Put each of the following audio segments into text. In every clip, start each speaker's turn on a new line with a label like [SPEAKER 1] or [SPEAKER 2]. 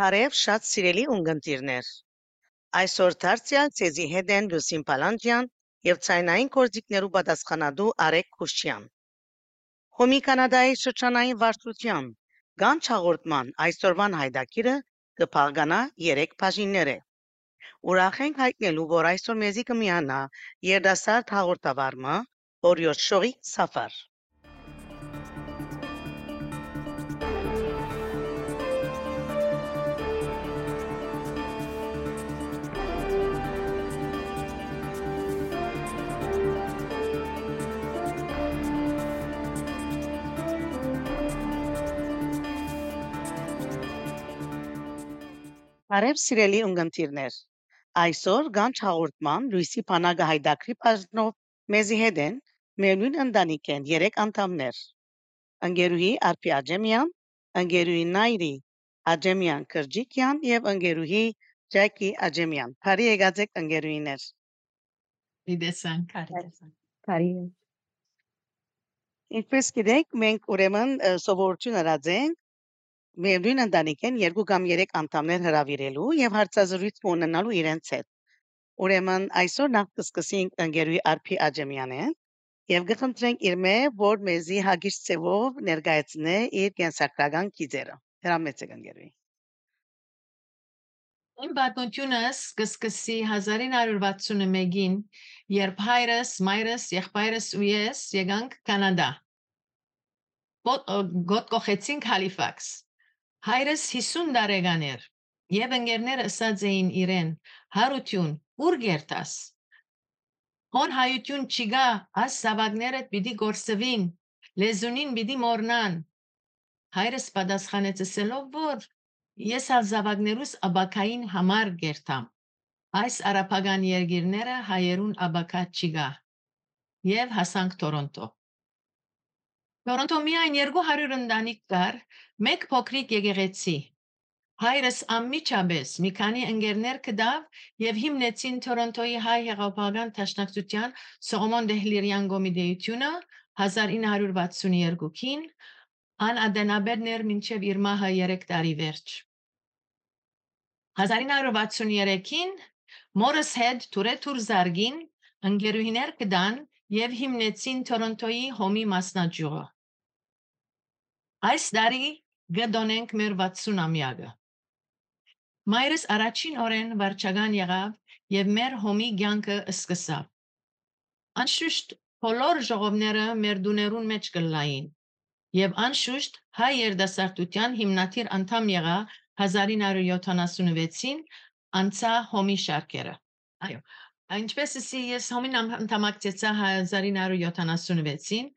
[SPEAKER 1] Բարև շատ սիրելի ունկնդիրներ։ Այսօր դարձյալ ցեզի հետ են Լուսին Պալանջյան եւ ցայնային կորձիկներու պատասխանատու Արեկ Քուշյան։ Հոմի Կանադայի շրջանային վարչության Գանչ հաղորդման այսօրվան հայդակիրը կփաղկանա 3 բաժիններ է։ Ուրախ ենք հայտնելու, որ այսօր մեզի կմիանա երդասարդ հաղորդավարը Օրիոտ Շողի Սաֆար։ Բարև սիրելի ունկնդիրներ։ Այսօր Գանչ հաղորդման Լուիսի Փանագը հայդակրի բաժնով մեզի հետ են մեր նույն ընտանիք են 3 անդամներ։ Ընկերուհի Արփի Աջեմյան, ընկերուհի Նայրի Աջեմյան Կրջիկյան եւ ընկերուհի Ջակի Աջեմյան։ Բարի եկած եք ընկերուհիներ։
[SPEAKER 2] Դիդեսան, կարիդեսան։
[SPEAKER 3] Բարի
[SPEAKER 1] Ինչպես գիտեք, մենք ուրեմն սովորություն արած ենք Միևնույն ընտանիք են երկու կամ երեք անդամներ հրավիրելու եւ հարցազրույց ունենալու իրենց հետ։ Ուրեմն այսօր նախ կսկսենք ընկերուի Արփի Աջեմյանեն եւ կխնդրենք իր մե որ մեզի հագիշ ծևով ներկայացնե իր կենսակրական գիծերը։ Հրամեցեք ընկերուի։
[SPEAKER 2] Իմ պատմությունս կսկսի 1961-ին, երբ հայրս, մայրս, եղբայրս ու ես եկանք Կանադա։ Գոտ կողեցինք Հալիֆաքս։ Հայրս 50 տարեկան էր եւ ընկերները ասած էին իրեն. «Հարություն, ուր գերտաս»։ Հոն հայություն չգա, աս սավագները պիտի գործվին, լեզունին պիտի մորնան։ Հայրս պատասխանեց ասելով, որ ես ալ զավակներուս աբակային համար գերտամ։ Այս արաբական երգիրները հայերուն աբակա չգա։ Եվ հասանք Տորոնտո։ Տորոնտո միայն 200 ընտանիք կար, մեկ փոքրիկ եկեղեցի։ Հայրս անմիջապես մի քանի ընկերներ կդավ եւ հիմնեցին Տորոնտոյի հայ հեղափոխական դաշնակցության Սողոմոն Դեհլիրյան կոմիտեությունը 1962-ին ան ադենաբերներ մինչև իր մահը 3 տարի վերջ։ 1963-ին մորս հետ Թուրեթուր Զարգին ընկերուհիներ կդան եւ հիմնեցին Տորոնտոյի հոմի մասնաճյուղը։ Այս տարի գդոնենք մեր 60-ամյակը։ Մայրս առաջին օրեն վարչական եղավ եւ մեր հոմի ցանկը սկսավ։ Անշուշտ բոլոր ժողովները մեր դուներուն մեջ կլային եւ անշուշտ հայ երդասարտության հիմնադիր անդամ եղա 1976-ին անցա հոմի շարքերը։ Այո, Ինչպես ասի ես հոմին անդամակցեցա 1976-ին,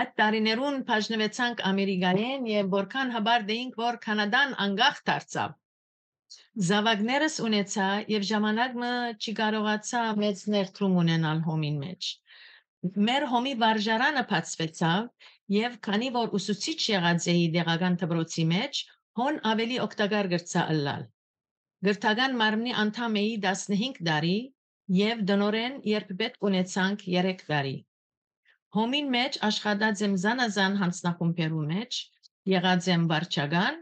[SPEAKER 2] այդ տարիներուն բաժնվեցանք Ամերիկայեն եւ որքան հաբար դեինք, որ Կանադան անկախ դարձավ։ Զավակներս ունեցա եւ ժամանակը չկարողացա մեծ ներդրում ունենալ հոմին մեջ։ Մեր հոմի վարժարանը բացվեցավ եւ քանի որ ուսուցիչ եղած էի դեղական դպրոցի մեջ, հոն ավելի օգտակար գրծա ըլլալ։ Գրթական մարմնի անդամ էի 15 տարի եւ դնորեն երբ պետք ունեցանք 3 տարի։ Հոմին մեջ աշխատած եմ զանազան հանձնախումբերու մեջ, եղած եմ վարչական,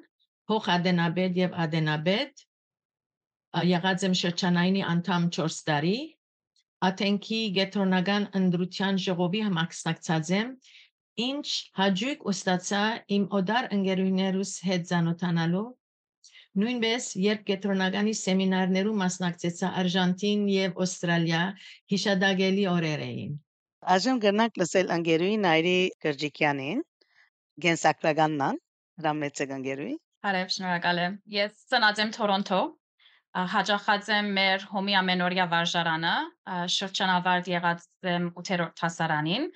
[SPEAKER 2] փոխ ադենաբեդ եւ ադենաբեդ, եղած եմ շրջանայինի անդամ 4 տարի, Աթենքի գետրոնական ընդրության ժողովի համակցած եմ, ինչ հաջիկ ուստացա իմ օդար ընկերուներուս հետ զանոթանալու Նույնպես, երբ կենտրոնականի սեմինարներու մասնակցեցա Արժանտին եւ Ավստրալիա, հիշադակելի օրեր էին։
[SPEAKER 1] Այժմ գնանք լսել ընկերուի Նայրի Կրջիկյանին, գենսակրականնան, հրամեցեք ընկերուի։
[SPEAKER 3] Հարև շնորհակալ եմ։ Ես ծնած եմ Թորոնտո, հաջախած եմ մեր հոմի ամենօրյա վարժարանը, շրջանավարտ եղած եմ 8-րդ հասարանին։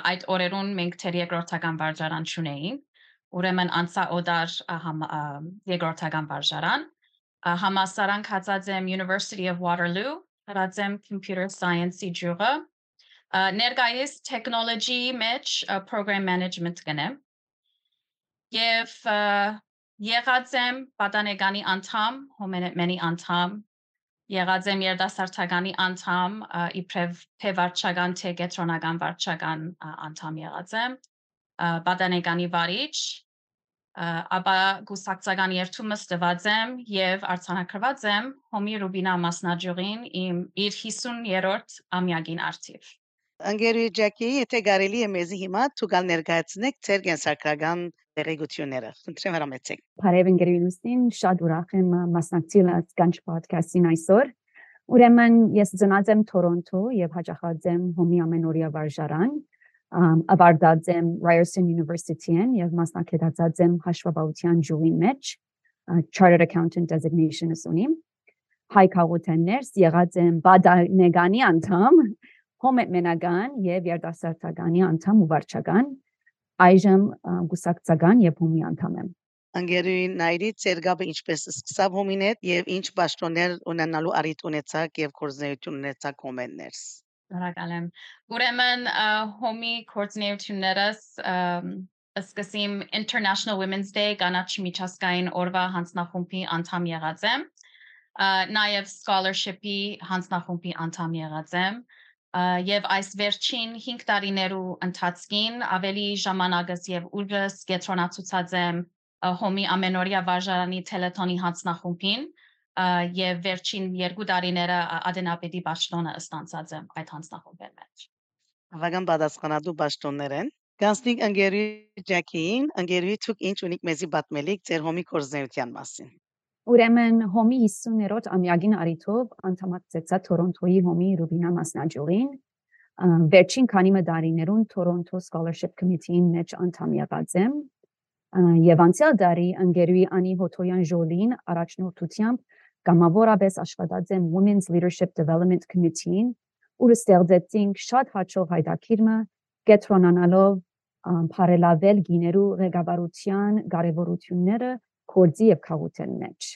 [SPEAKER 3] Այդ օրերուն մենք թեր երկրորդական վարժարան չունեինք ուրեմն անցա օդար երկրորդական վարժարան համասարան կացած եմ University of Waterloo հրած եմ Computer Science-ի ջուրը ներկայիս technology մեջ program management կնեմ եւ եղած եմ պատանեկանի անդամ հոմենի անդամ եղած եմ երդասարտականի անդամ իբրև փեվարչական թե կետրոնական վարչական անդամ եղած եմ պատանեկանի վարիչ ապա գուսակցական երթումը ստված եմ եւ արցանակրված եմ Հոմի Ռուբինա մասնաճյուղին իմ իր 50-րդ ամյակին արդիվ։
[SPEAKER 1] Անգերուի Ջակի, եթե կարելի է մեզի հիմա ցուցալ ներկայացնեք ձեր կենսակրական տեղեկությունները։ Խնդրեմ հրամեցեք։
[SPEAKER 4] Բարև ընկերությունին, շատ ուրախ եմ մասնակցել այս podcast-ին այսօր։ Ուրեմն ես ծնած եմ Թորոնտո եւ հաճախած եմ Հոմի ամենօրյա վարժարան ավարտած եմ Ryerson University-ին եւ մասնակցած եմ հաշվապահության ջուրի մեջ Chartered Accountant Designation-ը ունիմ հայ քաղաքներս եղած եմ բադանեգանի անդամ հոմետ մենագան եւ երդասարտականի անդամ ու վարչական այժմ գուսակցական եւ հումի անդամ եմ
[SPEAKER 1] Անգերուին նայրի ցերգաբը ինչպես սկսավ հոմին հետ եւ ինչ պաշտոններ ունենալու առիթ ունեցաք եւ կորզնեություն ունեցաք հոմեններս
[SPEAKER 3] Շնորհակալ եմ։ Ուրեմն հոմի կորձնեություններս սկսիմ International Women's Day կանաչ միջազգային օրվա հանձնախումբի անդամ եղած եմ։ Նաև scholarship-ի հանձնախումբի անդամ եղած եմ եւ այս վերջին 5 տարիներու ընթացքին ավելի ժամանակս եւ ուժս կենտրոնացած եմ հոմի ամենօրյա վարժարանի տելեթոնի հանձնախումբին եւ վերջին երկու տարիները ադենապետի պաշտոնը ստանցած եմ այդ հանձնախումբի մեջ։
[SPEAKER 1] Հավական պատասխանատու պաշտոններ են։ Գանսնիկ ընկերուի Ջակին, ընկերուի ցուկ ինչ ունիկ մեզի պատմելիք ձեր հոմի կորզնեության մասին։
[SPEAKER 4] Ուրեմն հոմի 50-րդ ամյակին արիթով անդամակցեցա Թորոնտոյի հոմի Ռուբինա մասնաճյուղին։ Վերջին քանի մդարիներուն Toronto Scholarship Committee-ին մեջ անդամ եղած եմ։ Եվ անցյալ տարի ընկերուի Անի Հոթոյան Ժոլին առաջնորդությամբ Կամավորապես աշխատած եմ Women's Leadership Development Committee-ին, ուր ստեղծեցինք շատ հաջող հայտակիրմը կետրոնանալով բարելավել գիներու ղեկավարության կարևորությունները կորձի եւ քաղաքության մեջ։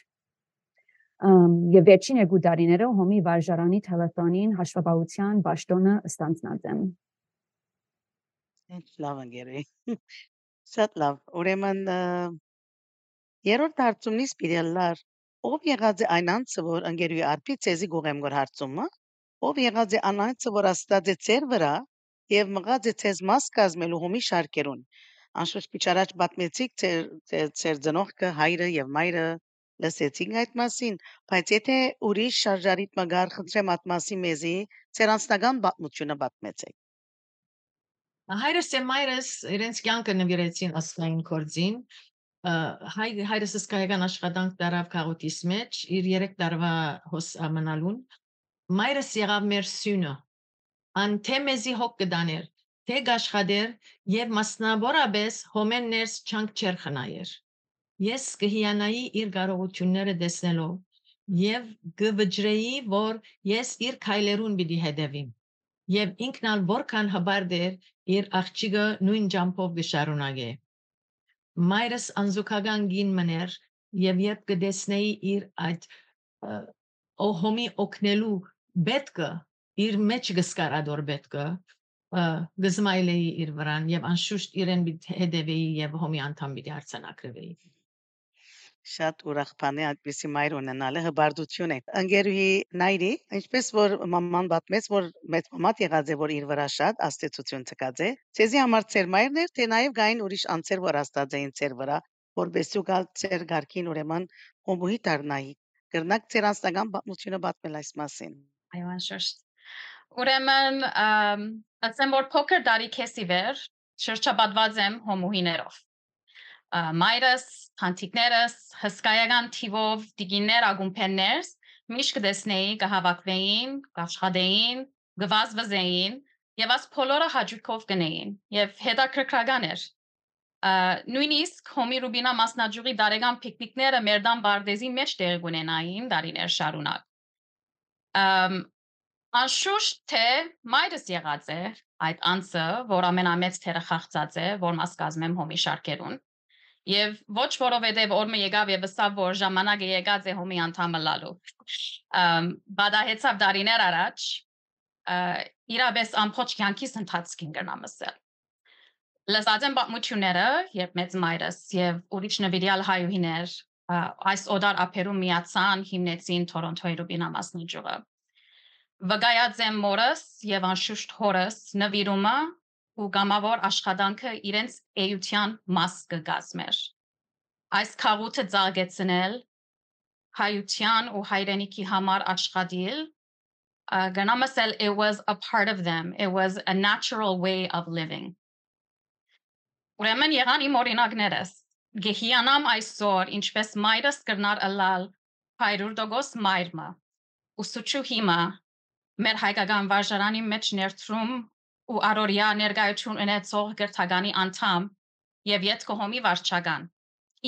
[SPEAKER 4] Եվ վերջին երկու տարիները հոմի վարժարանի տելեֆոնին հաշվապահության ճշտոնը ստանձնած եմ։
[SPEAKER 1] լավ ընկերուի։ Շատ լավ։ Ուրեմն երրորդ հարցումից պիտի Ով եղած է այն անձը, որ ընկերուի արփի ցեզի գողեմ գոր հարցումը, ով եղած է այն անձը, որ աստած է ցեր վրա եւ մղած է ցեզ մաս կազմելու հոմի շարքերուն։ Անշուշտ քիչ առաջ պատմեցիք ցեր ցեր ծնողքը, հայրը եւ մայրը լսեցինք այդ մասին, բայց եթե ուրիշ շարժարիտ մգար խնդրեմ այդ մասի մեզի ցեր անձնական պատմությունը պատմեցեք։
[SPEAKER 2] Հայրս եւ մայրս իրենց կյանքը նվիրեցին ասկային կորձին հայ հայրս սկայական աշխատանք դարավ քաղուտիս մեջ իր 3 տարվա հոս ամնալուն մայրս եղավ մեր սյունը ան թե մեզի հոգ կդաներ թե գաշխադեր եւ մասնավորապես հոմեններս չանք չեր խնայեր ես կհիանայի իր կարողությունները տեսնելով եւ գվջրեի որ ես իր քայլերուն պիտի հետևիմ եւ ինքնալ որքան հբարդեր իր աղջիկը նույն ջամփով կշարունակե մայրս անզուգական գին մներ եւ երբ կդեսնեի իր այդ օհոմի օկնելու բետկը իր մեջ գսկարադոր բետկը գզմայլեի իր վրան եւ անշուշտ իրեն հետևեի եւ հոմի անդամ պիտի արցանակրվեի
[SPEAKER 1] Շատ ուրախ բան է այդպեսի մայր ունենալը հբարդություն է։ Ընկերուհի Նայրի, ինչպես որ մաման պատմեց, որ մեծ մամատ եղած է, որ իր վրա շատ աստեցություն ցկած է։ Ցեզի համար ծեր մայրն էր, թե նաև գային ուրիշ անձեր, որ աստած էին ծեր վրա, որբեսու գալ ծեր գարկին ուրեմն հոմուհի դառնայի։ Կրնակ ծեր անձնական պատմությունը պատմել այս մասին։
[SPEAKER 3] Այո, անշուշտ։ Ուրեմն, ասեմ որ փոքր տարիքեսի վեր շրջապատված եմ հոմուհիներով մայրս, հանդիկներս, հսկայական թիվով դիգիներ ագումպեններս միշտ կդեսնեի կհավաքվեին, կաշխատեին, գվազվզեին եւ աս բոլորը հաջուկով կնեին եւ հետաքրքրական էր նույնիսկ հոմի ռուբինա մասնաճյուղի դարեգան պիկնիկները մեր դան բարդեզի մեջ տեղի ունենային դարիներ շարունակ անշուշտ թե մայրս եղած է այդ անձը, որ ամենամեծ թերը խաղցած է, որ մաս կազմեմ հոմի շարքերուն Եվ ոչ որովհետև օրը եկավ եւ վստահ որ ժամանակը եկած է հոմի անդամը լալու։ Ամ բադահեցավ դարիներ առաջ իրապես ամփոփ կյանքից ընթացքին գնամսել։ Լսած եմ պատմությունները եւ մեծ մայրս եւ ուրիշ նվիրյալ հայուհիներ այս օդար ափերում միացան հիմնեցին Թորոնտոյի Ռուբինա մասնաճյուղը։ Վգայած եմ մորս եւ անշուշտ հորս նվիրումը ու գամավոր աշխատանքը իրենց էյության մաս կգազմեր։ այս քաղուտը ծաղկեցնել հայության ու հայրենիքի համար աշխատել uh, գնամ ասել it was a part of them it was a natural way of living ուրեմն եղան իմ օրինակներս գեհիանամ այսօր ինչպես մայրս կրնար ըլալ 100% մայրմը ուսուցու հիմա մեր հայկական վարժարանի մեջ ներդրում ու առօրյա ներկայություն ունեցող գրթականի անդամ եւ յետքոհոմի վարչական։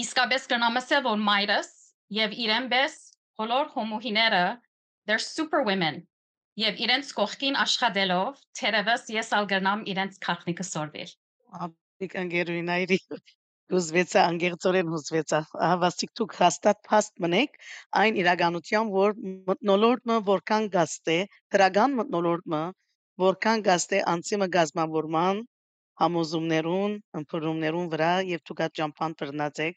[SPEAKER 3] Իսկապես կնամ ասել, որ մայրս եւ իրեն պես բոլոր հոմուհիները they're super women եւ իրենց կողքին աշխատելով թերևս ես ալ գնամ իրենց քաղնիկը սորվել։
[SPEAKER 1] Ապիկ անգերուինայրի հուզվեցա անգերծորեն հուզվեցա հավաստիկ դուք հաստատ փաստ մնեք այն իրականության որ մտնոլորտը որքան գաստ է դրական մտնոլորտը որքան գաստ է անցիմը գազմավորման համոզումներուն ըմբռնումներուն վրա եւ այդ ճամփան բռնացեք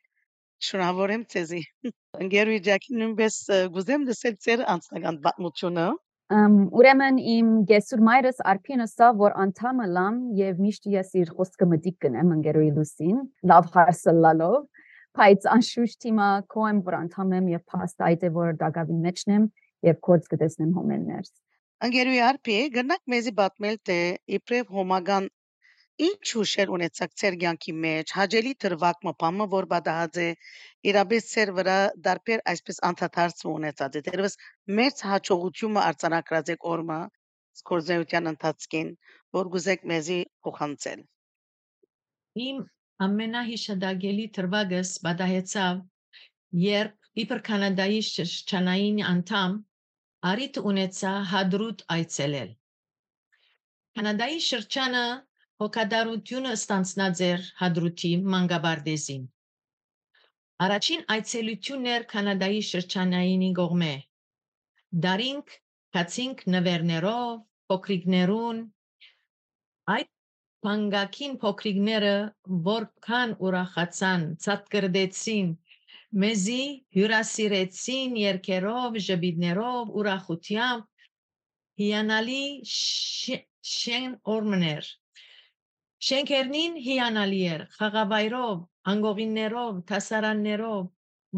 [SPEAKER 1] շնորհավոր եմ ցեզի անգերուի ջակի նույնպես գուզեմ լսել ձեր անձնական պատմությունը
[SPEAKER 4] ուրեմն իմ գեսուր մայրս արփին ասա որ անդամը լամ եւ միշտ ես իր խոսքը մտիկ կնեմ ընկերոյի լուսին լավ հարսլալով բայց անշուշտ հիմա կոեմ որ անդամ եմ եւ փաստ այդ է որ դակավի մեջն եմ եւ կորց կտեսնեմ հոմեններս
[SPEAKER 1] Անգերուի արփի գնաք մեզի պատմել թե իբրև հոմագան ինչ հուշեր ունեցաք ձեր կյանքի մեջ, հաջելի դրվակ մփամը, որ բադահած է իրապես ձեր վրա դարբեր այսպես անդադարձ ունեցած է։ Դերևս մեծ հաջողությունը արձանագրած եք օրմը գործունեության ընթացքին, որ գուզեք մեզի փոխանցել։
[SPEAKER 2] Իմ ամենահիշադակելի դրվագս բադահեցավ, երբ իբր Կանադայի շրջանային անդամ արիտ ունեցա հադրուտ այցելել։ Կանադայի շրջանը հոգադարությունը ստանցնած էր հադրութի մանգաբարդեզին։ Առաջին այցելությունն էր Կանադայի շրջանայինի կողմէ։ Դարինք կացինք նվերներով, փոքրիկներուն այդ Փանգակին փոքրիկները որքան ուրախացան, ցածկրդեցին, մեզի հյուրասիրեցին երկերով, ժբիդներով, ուրախությամբ, հիանալի շեն օրմներ Շենքերնին հիանալի էր, խաղավայրով, անգողիններով, տասարաններով,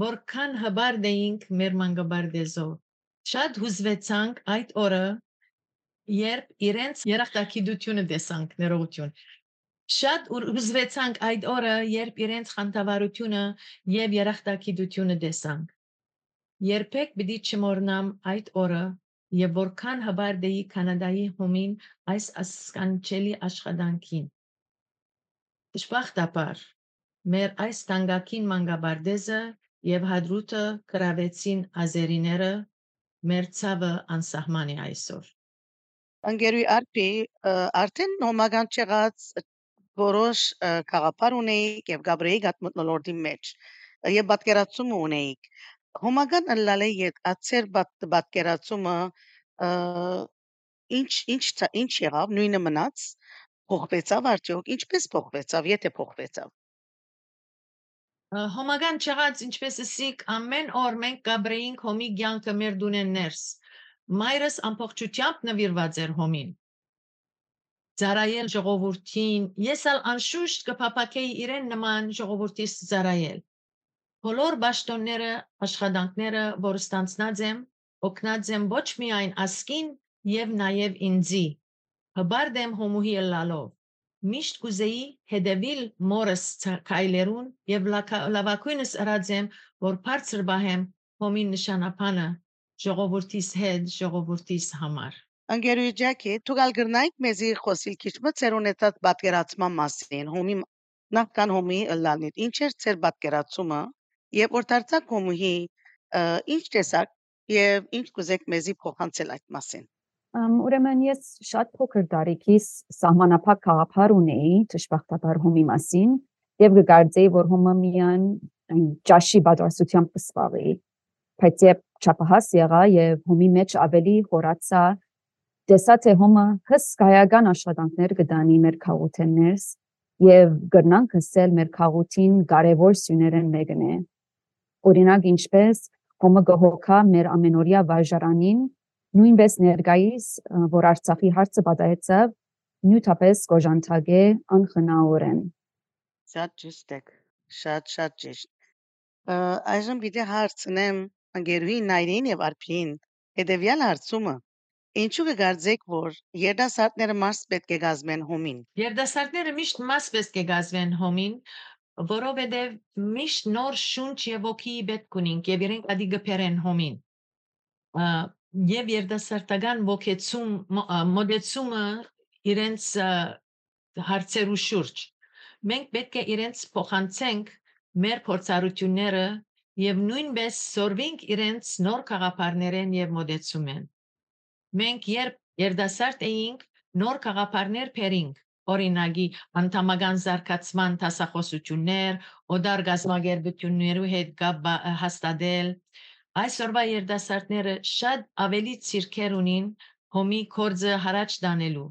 [SPEAKER 2] որքան հբարդ էինք մեր մանգաբարդեզով։ Շատ հուզվեցանք այդ օրը, երբ իրենց երախտագիտությունը տեսանք ներողություն։ Շատ հուզվեցանք այդ օրը, երբ իրենց խանդավառությունը եւ երախտագիտությունը տեսանք։ Երբեք պիտի չմոռնամ այդ օրը եւ որքան հբարդ էի կանադայի հումին այս ասկանչելի աշխատանքին։ Դժբախտաբար մեր այս տանգակին մանգաբարդեզը եւ հադրուտը գրավեցին ազերիները մեր ցավը անսահման է այսօր
[SPEAKER 1] Անգերուի արփի արդեն նոմական չեղած որոշ խաղապար ունեիք եւ Գաբրիեի գտնոլորդի մեջ եւ պատկերացում ունեիք հոմական ըլլալե ետ ացեր պատկերացումը ինչ ինչ ինչ եղավ նույնը մնաց Փոխվեցավ արդյոք, ինչպես փոխվեցավ, եթե փոխվեցավ։
[SPEAKER 2] Հոմագան չեղած ինչպես ասիկ ամեն օր մենք գաբրեինք հոմի ցանկը մեր դունեն ներս։ Մայրս ամբողջությամբ նվիրված էր հոմին։ Զարայել ժողովրդին, ես ալ անշուշտ կփապակեի իրեն նման ժողովրդից զարայել։ Բոլոր ճշտոնները, աշխատանքները, որ ստանցնած եմ, օգնած եմ ոչ միայն ասկին եւ նաեւ ինձի հբարդ եմ հոմուհի լալով միշտ կուզեի հետևիլ մորս քայլերուն եւ լավակույնս ըրած եմ որ բարձր բահեմ հոմին նշանապանը ժողովրդիս հետ ժողովրդիս համար
[SPEAKER 1] ընկերուջակի ցուցալ գրնայք մեզի խոսիլ քիչ մը ծերունետած պատկերացման մասին հումի նախքան հումի լանիտ ինչ էր ծեր պատկերացումը եւ օրտարցակ հումի ինչ տեսակ եւ ինչ կուզեք մեզի փոխանցել այդ մասին
[SPEAKER 4] Ուրեմն ես շատ փոքր դարիքից սահմանափակ քաղաքար ունեի ճշմարտաբար հումի մասին եւ գկարձեի որ հումը միան ճաշի բادرասությամբ կսվաղի բայց եւ չափահաս եղա եւ հումի մեջ ավելի խորացա տեսա թե հումը հսկայական աշխատանքներ կդանի մեր քաղաքներս եւ գրնանք հսել մեր քաղաքին կարևոր սյուներեն մեկն է օրինակ ինչպես հումը գողոքա մեր ամենօրյա վարժարանին նույնպես ներկայիս որ Արցախի հարցը պատահեցավ նյութապես կոժանթագե անխնաորեն
[SPEAKER 1] շատ ճիշտ է շատ շատ ճիշտ Այժմ պիտի հարցնեմ ընկերուհի Նայրին եւ Արփին հետեւյալ հարցումը. Ինչու կգարձեք, որ երիտասարդները մաս պետք է գազմեն հոմին։
[SPEAKER 2] Երդասարտները միշտ մաս պետք է գազվեն հոմին, որովհետև միշտ նոր շունչ եւ ոգի պետք ունին եւ իրենք ադի գփերեն հոմին։ Ա, Եվ երդասարտական ոգեցում մո- ա, մոդեցումը իրենց ա, հարցերու շուրջ։ Մենք պետք է իրենց փոխանցենք մեր փորձառությունները եւ նույնպես սորվենք իրենց նոր խաղապարներեն եւ մոդեցումեն։ Մենք երբ երդասարտ էինք, նոր խաղապարներ փերինք, օրինակի անդամական զարգացման տասախոսություններ, օդար գազագերբություններու հետ կապ հաստատել։ Այսօրվա երդասարտները շատ ավելի ցիրքեր ունին հոմի կորձը հարաճ դանելու։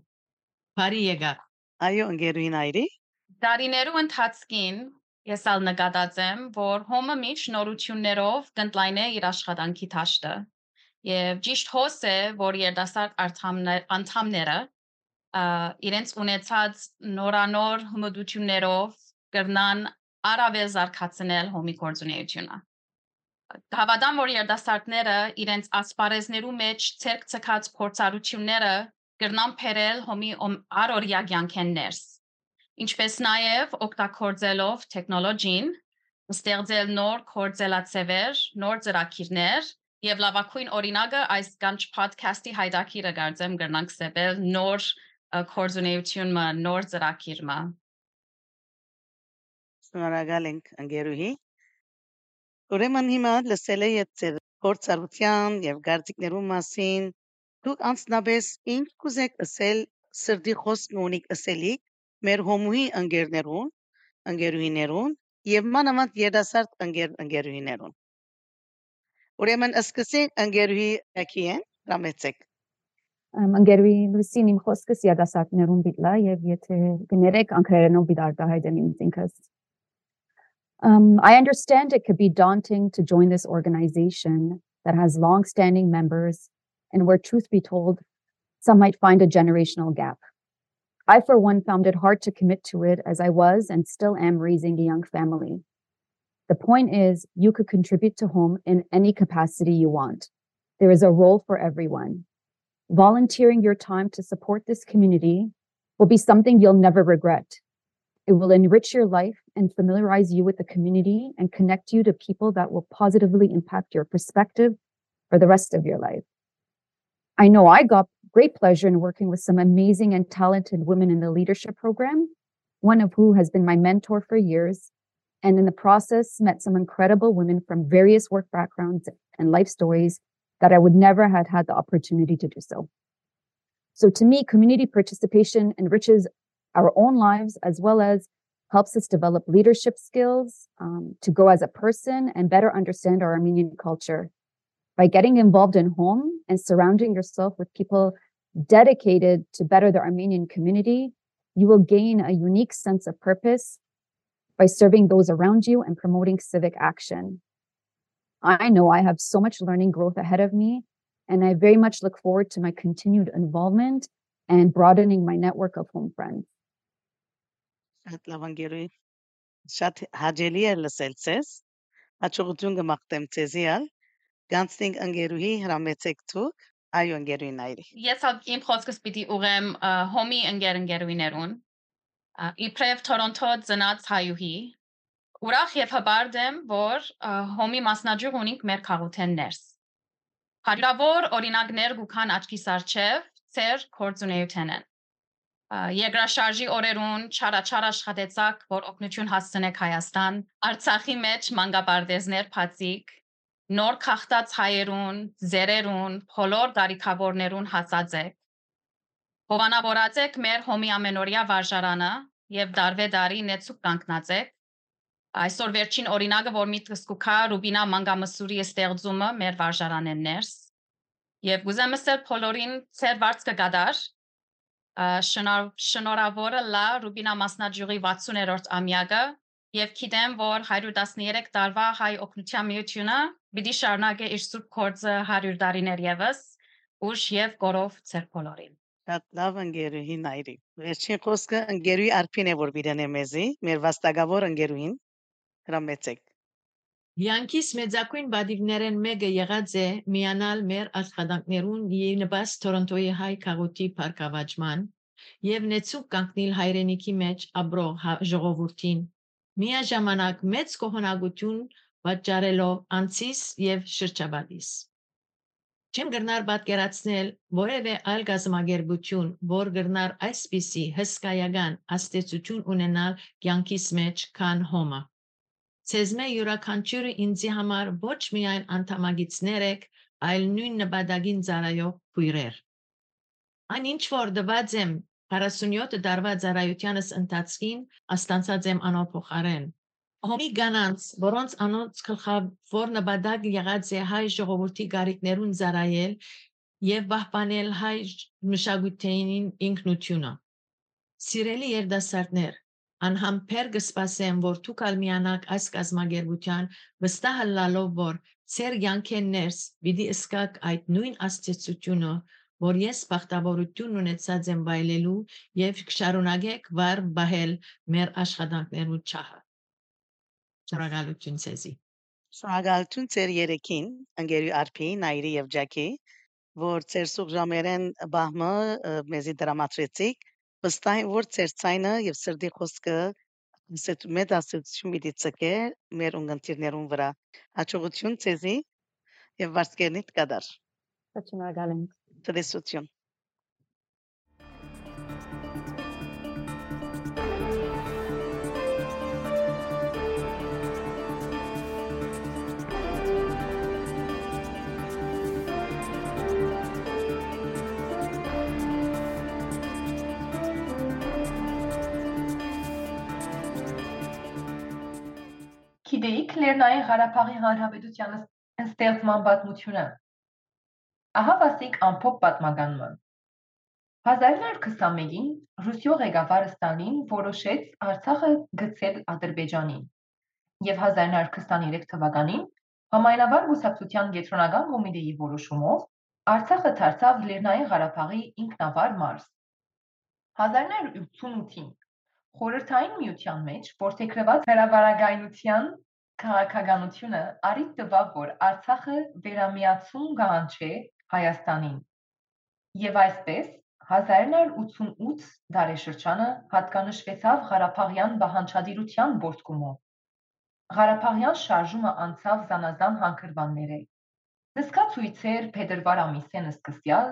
[SPEAKER 2] Բարի եկա։
[SPEAKER 1] Այո, ընկերուհի Նայրի։
[SPEAKER 3] Դարիներու ընթացքին ես ալ նկատած եմ, որ հոմը միջ նորություններով կընտլայնե իր աշխատանքի դաշտը։ Եվ ճիշտ հոս է, որ անդամներ- անդամները իրենց ունեցած նորանոր հմտություններով կրնան առավել զարգացնել հոմի գործունեությունը։ Հավատամ, որ երդասարտները իրենց ասպարեզներու մեջ ցերկ ցկած փորձառությունները կրնան փերել հոմի առօրյա կյանքեն ներս ինչպես նաև օգտագործելով տեխնոլոգին ստեղծել նոր կորձելացևեր, նոր ծրագիրներ եւ լավագույն օրինակը այս կանչ podcast-ի հայտակիրը գարձեմ կրնանք ստեղծել նոր ը, կորձունեությունը, նոր ծրագիրը։
[SPEAKER 1] Շնորհակալ ենք ընկերուհի։ Ուրեմն հիմա լսել եք ձեր փորձառության եւ գարտիկներու մասին։ Դուք անցնաբես ինչ կուզեք ասել սրդի խոսքն ունիք ասելիք մեր հոմուհի ընկերներուն, ընկերուհիներուն եւ մանավանդ երդասարդ ընկեր ընկերուհիներուն։ Ուրեմն սկսենք ընկերուհի Ակիեն, ռամեցեք։
[SPEAKER 4] Ամ, Ընկերուի լուսին իմ խոսքս երդասարտներուն բիլա եւ եթե գներեք անկրերենով բիդ արտահայտեմ իմ ինքս Um, I understand it could be daunting to join this organization that has long-standing members and where truth be told, some might find a generational gap. I, for one, found it hard to commit to it as I was and still am raising a young family. The point is, you could contribute to home in any capacity you want. There is a role for everyone. Volunteering your time to support this community will be something you'll never regret. It will enrich your life and familiarize you with the community and connect you to people that will positively impact your perspective for the rest of your life. I know I got great pleasure in working with some amazing and talented women in the leadership program, one of who has been my mentor for years, and in the process met some incredible women from various work backgrounds and life stories that I would never have had the opportunity to do so. So to me, community participation enriches our own lives as well as helps us develop leadership skills um, to grow as a person and better understand our Armenian culture. By getting involved in home and surrounding yourself with people dedicated to better the Armenian community, you will gain a unique sense of purpose by serving those around you and promoting civic action. I know I have so much learning growth ahead of me, and I very much look forward to my continued involvement and broadening my network of home friends.
[SPEAKER 1] Շատ լավ ընկերուհի։ Շատ հաճելի է լսել ցես։ Հաջողություն կմաղթեմ ցեզի ալ։ Գանցնենք ընկերուհի հրամեցեք ցուկ։ Այո ընկերուհի Նայրի։
[SPEAKER 3] Ես հա իմ խոսքս պիտի ուղեմ ա, հոմի ընկեր ընկերուիներուն։ ա, Իբրև Թորոնտո ծնած հայուհի ուրախ եւ հբարդ եմ, որ հոմի մասնաճյուղ ունենք մեր քաղաքեն ներս։ Հարյուրավոր օրինակներ գուքան աչքի սարչև ծեր կորձունեութենեն։ Ա, Երկրաշարժի օրերուն չարաչար աշխատեցակ, որ օգնություն հասցնեք Հայաստան, Արցախի մեջ մանկապարտեզներ փածիկ, նոր քաղտած հայերուն, զերերուն, բոլոր դարիքավորներուն հասած եք։ Հովանավորած եք մեր հոմի ամենօրյա վարժարանը եւ դարվե դարի նեցուկ կանգնած եք։ Այսօր վերջին օրինակը, որ միտքս կուքա Ռուբինա մանգամսուրի ստեղծումը մեր վարժարանեն ներս։ Եվ գուզեմ ասել բոլորին ծեր վարձ կգադար։ շնոր- Շնորհավորը լա Ռուբինա մասնաճյուղի 60-րդ ամյակը եւ գիտեմ, որ 113 տարվա հայ օգնության միությունը պիտի շարունակե իր սուրբ կորձը 100 տարիներ եւս ուշ եւ գորով ծեր բոլորին։
[SPEAKER 1] Շատ լավ ընկերուհի Նայրի։ Վերջին խոսքը ընկերուհի Արփին է որ բիդեն է մեզի, մեր վաստակավոր ընկերուհին։ Հրամեցեք։
[SPEAKER 2] Յանքիս մեծակույն բադիվներեն մեկը եղած է միանալ մեր աշխատանքներուն նպաս Տորոնտոյի հայ քաղուտի բարգավաճման եւ նեցուկ կանգնել հայրենիքի մեջ ապրող հա- ժողովրդին միաժամանակ մեծ կողոնակություն պատճառելով անցիս եւ շրջաբադիս Չեմ գրնար պատկերացնել որևէ այլ գազམ་ագերբություն, որ գրնար այսպիսի հսկայական աստեցություն ունենալ կյանքիս մեջ, քան հոմը։ Ցեզմե յուրաքանչյուրը ինձի համար ոչ միայն անդամագիցներ եք, այլ նույն նպատակին ծառայող քույրեր։ Այն ինչ որ դված եմ 47 տարվա ծառայությանս ընթացքին աստանցած եմ անոփոխարեն Հոմի կանանց, որոնց անոնց գլխավոր նպատակ եղած է հայ ժողովրդի գարիկներուն ծառայել եւ պահպանել հայ մշակութային ինքնությունը։ Սիրելի երդասարտներ, անհամբեր կսպասեմ, որ դուք ալ միանաք այս կազմակերպության վստահ լալով, որ ծեր յանքեններս պիտի սկակ այդ նույն աստեցությունը, որ ես բախտավորություն ունեցած եմ վայելելու եւ կշարունակեք վար բահել մեր աշխատանքներու չահը։ Շնորհակալություն ցեզի։
[SPEAKER 1] Շնորհակալություն ձեր երեքին, ընկերուի Արփի, Նայիրի եւ Ջակի, որ ձեր սուղ ժամերեն բահմը մեզի դրամատրեցիք։ Վստահ եմ, որ ձեր ցայնը եւ սրդի խոսքը ասეთ մեծ ասեցություն մի դիցկե մեր ունգընտիրներուն վրա։ Հաջողություն ձեզի եւ վարսկերնիտ կդար։
[SPEAKER 4] Շնորհակալ եմ։
[SPEAKER 1] Տնեսություն։
[SPEAKER 5] Գիտեիք Լեռնային Ղարաբաղի Հանրապետության ստեղծման պատմությունը։ Ահա վասիկ ամփոփ պատմականն։ 1921-ին Ռուսիո ղեկավարը Ստալին որոշեց Արցախը գցել Ադրբեջանին եւ 1923 թվականին Համայնավար Գուսակցության Գետրոնական կոմիտեի որոշումով Արցախը դարձավ Լեռնային Ղարաբաղի ինքնավար մարզ։ 1988-ին Խորհրդային միության մեջ որթեքրված հրավարագայնության քաղաքականությունը առիթ տվավ, որ Արցախը վերամիացում գանչե Հայաստանին։ Եվ այսպես 1988 դարաշրջանը հատկանշվեցավ Ղարաբաղյան բանջարդիրության ողջունումով։ Ղարաբաղյան շարժումը անցավ զանազան հանքրվաններով։ Նսկացույցեր Փետրվար ամիսին սկսյալ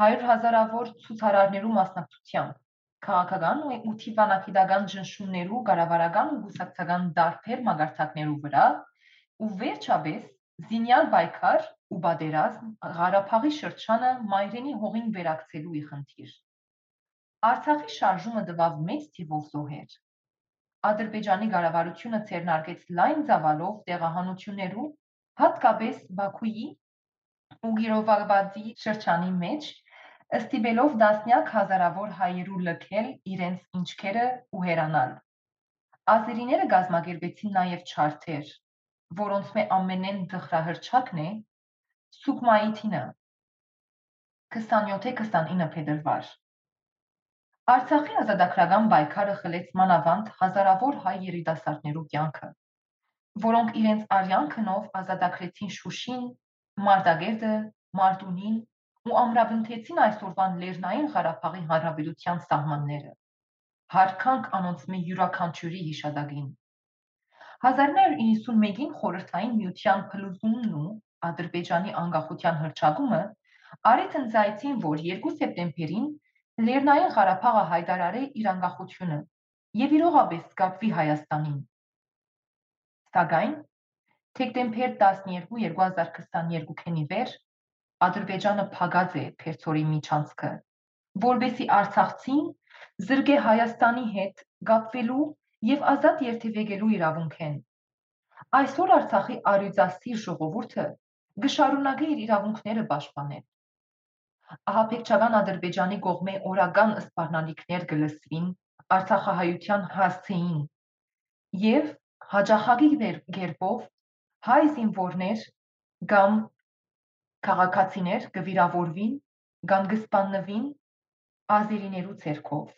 [SPEAKER 5] 100 հազարավոր ցուցարարներու մասնակցությամբ քաղաքական ու մոթիվանախիդական ճնշումներու գարավարական ու գուսակցական դարբեր մագարտակներու վրա ու վերջապես զինյալ պայքար ու բادرազմ Ղարաբաղի շրջանը մայրենի հողին վերակցելու ի խնդիր Արցախի շարժումը տվավ մեծ թիվով զոհեր Ադրբեջանի ղարավարությունը ցերնարգեց լայն ծավալով տեղահանություններու հատկապես Բաքուի ու Գիրովաբադի շրջանի մեջ ստիպելով դասնյակ հազարավոր հայերու լքել իրենց ինչքերը ու հերանալ։ Ազերիները գազմագերբեցին նաև չարթեր, որոնց մե ամենեն դխրահրճակն է Սուկմայի թինը 27-29 փետրվար։ Արցախի ազատագրական պայքարը խլեց մանավանդ հազարավոր հայ երիտասարդներու կյանքը, որոնք իրենց արյան քնով ազատագրեցին Շուշին, Մարտագերդը, Մարտունին ու ամրապնդեցին այսօրվան Լեռնային Ղարաբաղի Հանրապետության սահմանները։ Հարկանք անոնց մի յուրաքանչյուրի հիշադակին։ 1991-ին խորհրդային միության փլուզումն ու Ադրբեջանի անկախության հռչակումը արեց ընծայցին, որ 2 սեպտեմբերին Լեռնային Ղարաբաղը հայտարարե իր անկախությունը եւ իրողապես կապվի Հայաստանին։ Սակայն դեկտեմբեր 12 2022-ի վեր Ադրբեջանը փակած է Փերծորի միջանցքը, որբեսի Արցախցին զրկե Հայաստանի հետ կապվելու եւ ազատ երթևեկելու իրավունքեն։ Այսօր Արցախի արյուծասիր ժողովուրդը գշարունակի իր իրավունքները պաշտպանել։ Ահաբեկչական Ադրբեջանի կողմէ օրական սպառնալիքներ գլսվին Արցախահայության հասցեին եւ հաջախակի գերբով հայ զինվորներ կամ քաղաքացիներ կվիրավորվին կամ կսպաննվին ազերիներու ցերկով։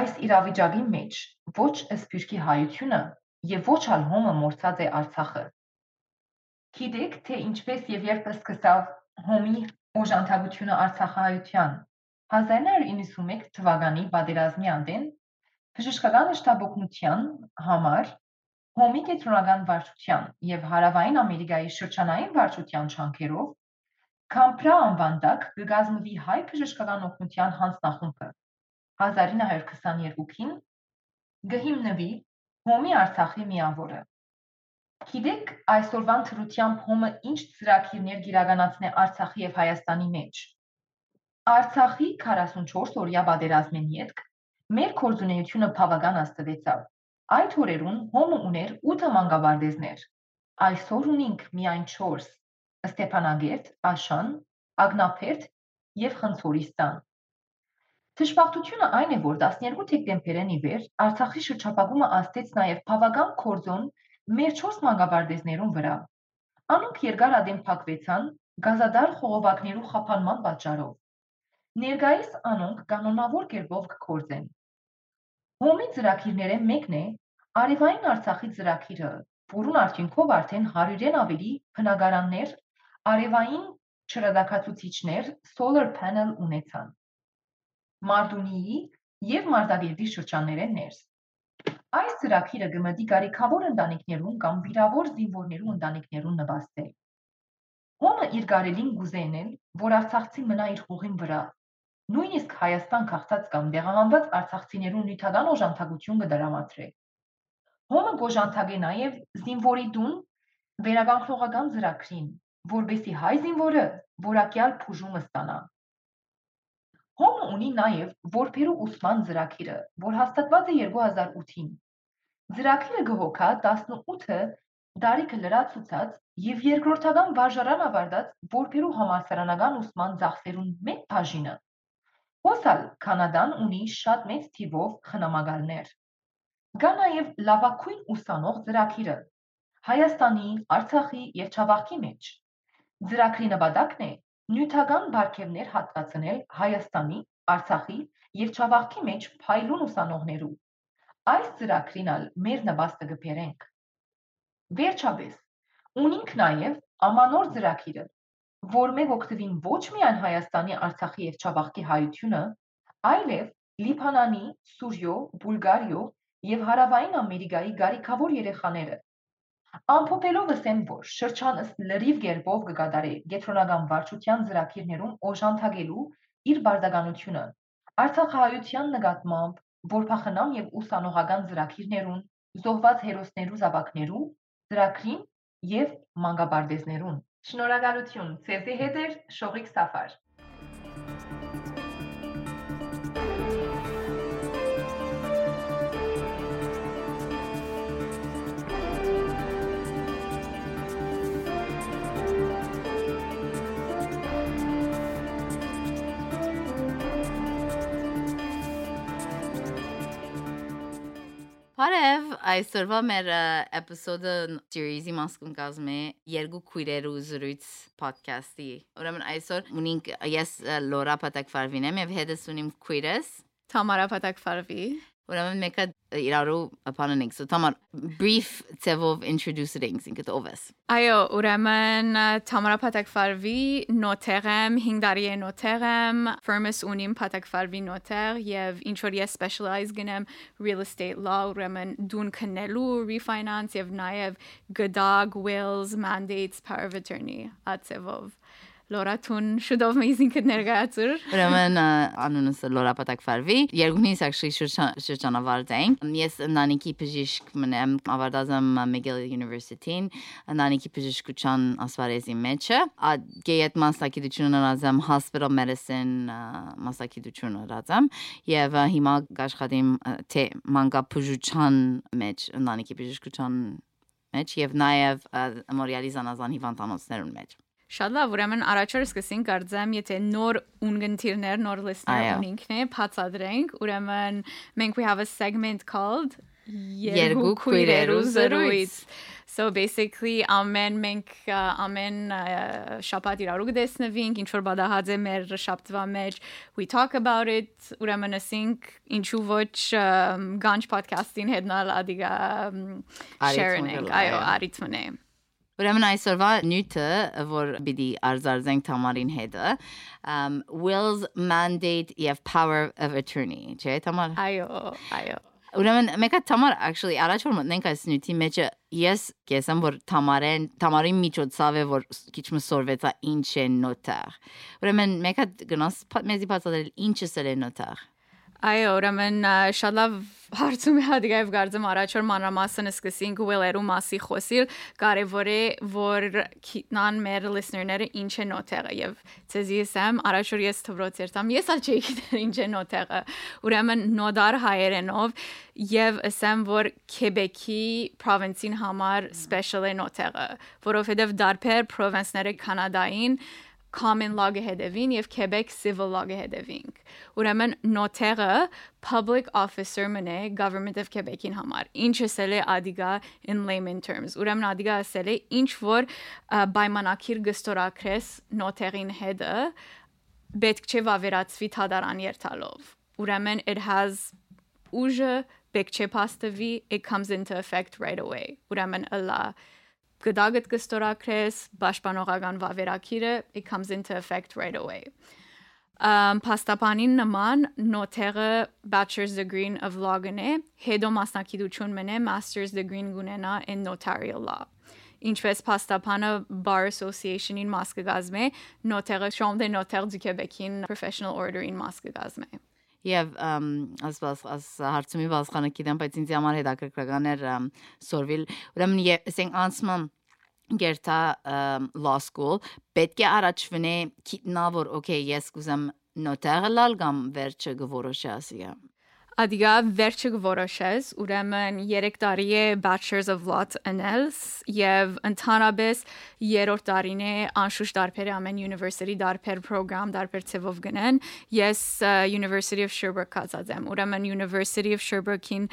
[SPEAKER 5] Այս իրավիճակի մեջ ոչ սփյուռքի հայությունը եւ ոչ ալ հոմը մորցած է Արցախը։ Գիտեք, թե ինչպես եւ երբ սկսավ հոմի օժանդակությունը Արցախահայության 1991 թվականի պատերազմի անդեն բժշկական շտաբօգնության համար հոմի կենտրոնական վարչության եւ հարավային Ամերիկայի շրջանային վարչության չանքերով Կամպրա անվան տակ կգազմվի հայ բժշկական օգնության հանձնախումբը 1922-ին գհիմնվի Հոմի Արցախի միավորը։ Գիտեք այսօրվան թրությամբ Հոմը ինչ ծրագիրներ գիրականացնե Արցախի եւ Հայաստանի մեջ։ Արցախի 44 օրյա պատերազմեն յետք մեր կորձունեությունը բավական աստվեցավ։ Այդ օրերուն Հոմը ուներ 8 մանկավարդեզներ։ Այսօր ունենք միայն 4. Ստեփանագերտ, Աշան, Ագնափերտ եւ Խնձորիստան։ Թշպախտությունը այն է, որ 12 դեկտեմբերին ի վեր Արցախի շրջապագումը աստեց նաև բավական կորձոն մեր 4 մանկաբարձներուն վրա։ Անոնք երկար ադեմ փակվեցան գազադար խողովակներու խափանման պատճառով։ Ներկայիս անոնք կանոնավոր կերպով կկործեն։ Հոմի ծրագիրները մեկն է Արևային Արցախի ծրագիրը, որուն արդյունքով արդեն 100-ին ավելի բնակարաններ արևային չրադակացուցիչներ solar panel ունեցան։ Մարտունիի եւ Մարտագերդի շրջանները ներս։ Այս ծրագիրը գմտի կարիքավոր ընտանիքներուն կամ վիրավոր զինվորներու ընտանիքներուն նպաստել։ Հոմը իր գարելին գուզենել, որ Արցախցի մնա իր հողին վրա։ Նույնիսկ Հայաստան քաղցած կամ դեղահանված արցախցիներուն նյութական օժանդակություն կդրամատրե։ Հոմը գոժանթագե նաև զինվորի դուն վերագանքողական ծրագրին, որբեսի հայ զինվորը որակյալ փուժումը ստանա։ Հոմը ունի նաև որբերու ուսման ծրագիրը, որ հաստատված է 2008-ին։ Ծրագիրը գողոքա 18-ը դարիքը լրացուցած եւ երկրորդական վարժարան ավարտած որբերու համալսարանական ուսման ծախսերուն մեկ բաժինը։ Հոսալ Կանադան ունի շատ մեծ թիվով խնամակալներ։ Կա նաև լավակույն ուսանող ծրագիրը Հայաստանի, Արցախի եւ Չավախքի մեջ։ Ծրագրի նպատակն է նյութական բարգևներ հատկացնել Հայաստանի, Արցախի եւ Չավախքի մեջ փայլուն ուսանողներու։ Այս ծրագրին ալ մեր նպաստը կբերենք։ Վերջապես, ունենք նաև ամանոր ծրագիրը, որ մեկ օգտվին ոչ միայն Հայաստանի, Արցախի եւ Չավախքի հայությունը, այլև Լիբանանի, Սուրիո, Բուլգարիո եւ Հարավային Ամերիկայի գարիքավոր երեխաները Ամփոփելով ասեմ, որ շրջանս լրիվ գերբով կկատարի գետրոնական վարչության ծրագիրներում օժանդակելու իր բարդականությունը Արցախահայության նկատմամբ որփախնամ եւ ուսանողական ծրագիրներուն, զոհված հերոսներու զավակներու, ծրագրին եւ մանկաբարձներուն։ Շնորհակալություն։ Ձեզի հետ է Շողիկ Սաֆար։
[SPEAKER 6] Բարև, այսօրվա մեր էպիզոդը series-ի մասկուն կազմում է երկու քույրերու զրույց podcast-ի։ Ուրեմն այսօր ունենք ես Լորա Պատակվարվին եմ եւ հետս ունիմ քույրս
[SPEAKER 7] Թամարա Պատակվարվի
[SPEAKER 6] Ուրեմն մեկը իրարու բանանենք։ So Tamar brief ծևով introduce ենք ինքդ ով ես։
[SPEAKER 7] Այո, ուրեմն Թամարա Պատակվարվի նոթեր եմ, 5 տարի է նոթեր եմ, firm-ս ունիմ Պատակվարվի նոթեր եւ ինչ որ ես specialize գնեմ real estate law, ուրեմն դուն քննելու, refinance եւ նաեւ գդագ, wills, mandates, power of attorney, ածևով Լորաթուն շուտով մեզ ինքդ ներկայացուր։
[SPEAKER 6] Ուրեմն անունս Լորա Պատակվարվի։ Երկունից actually շրջանավարտ ենք։ Ես Նանիկի բժիշկ մնեմ, ավարտած եմ McGill University-ին, Նանիկի բժշկության ասվարեզի մեջը։ Գեյետ մասնակցությունը ունեմ hospital medicine մասնակցությունը ունեմ եւ հիմա աշխատեմ թե մանկաբուժության մեջ Նանիկի բժշկության մեջ եւ նաեւ Մորիալի զանազան հիվանդանոցներուն մեջ։
[SPEAKER 7] Շատ լավ, ուրեմն առաջորդ սկսենք կարծեմ, եթե նոր ունգընթիրներ, նոր լիստներ ունինքն է, բացատրենք, ուրեմն մենք we have a segment called երկու քույրերու զրույց So basically ամեն մենք ամեն շաբաթ իրարու կդեսնվինք, ինչ որ բադահած է մեր շաբթվա մեջ, we talk about it, ուրեմն ասինք ինչու ոչ գանջ podcast-ին հետնալ ադիգա sharing, այո, արիթմնե։
[SPEAKER 6] Ուրեմն այսօրվա նյութը, որ պիտի արձարզենք Թամարին հետը, um wills mandate եւ power of attorney, չէ՞ Թամար։
[SPEAKER 7] Այո, այո։
[SPEAKER 6] Ուրեմն մեկը Թամար actually առաջ որ մտնենք այս նյութի մեջը ես կեսեմ որ Թամարեն Թամարի միջոցով է որ քիչ մսորվեցա ինչ է նոտար Ուրեմն մեկը գնաս մեզի բացատրել ինչը սել է նոտար
[SPEAKER 7] Այո, ուրեմն շատ լավ հարցում է հատկայով գարձեմ առաջ որ մանրամասն սկսենք ուելերու մասի խոսիլ, կարևոր է որ քիտնան մեր listener-ները ինչ է նոթեղը եւ ցեզի ասեմ առաջ որ ես թվրոց երթամ, ես ալ չէի գիտեր ինչ է նոթեղը։ Ուրեմն նոդար հայերենով եւ ասեմ որ Քեբեկի province-ին համար special է նոթեղը, որովհետեւ դարբեր province-ները Կանադային common հետևին եւ Quebec civil հետևին։ Ուրեմն նոթերը public officer մնե government of Quebec-ին համար։ Ինչը սել է ադիգա in layman terms։ Ուրեմն ադիգա ասել է ինչ որ պայմանակիր գստորակրես նոթերին հետը պետք չէ վավերացվի թադարան երթալով։ Ուրեմն it has ուժը պետք չէ փաստվի it comes into effect right away։ Ուրեմն ըլա գդագդ կստորակրես պաշտպանողական վավերակիրը it comes into effect right away. Um pastapānin նման նոթերը bachelor's degree of law գնե հետո մասնակցություն մնե master's degree գունենա in notarial law. Ինչպես pastapանը bar association-ին մաս կգազմե նոթերը chambre des notaires du Québec-ին professional order-ին մաս կգազմե
[SPEAKER 6] Եվ ասված աս հարցումի բացխանը գիտեմ, բայց ինձ համար հետաքրքրական էր սորվիլ։ Ուրեմն ասենք անցման գերտա law school պետք է առաջվնե քիտնա որ okay ես կուզեմ նոտարը լալ կամ վերջը գորոշի ասիա
[SPEAKER 7] Ադիգա վերջը գորոշես, ուրեմն 3 տարի է Bachelor's of Law անելս եւ ընդհանրապես երրորդ տարին է անշուշտ դարբեր ամեն university դարբեր program դարբեր ծավով գնեն։ Ես University of Sherbrooke կացած եմ։ Ուրեմն University of Sherbrooke-ին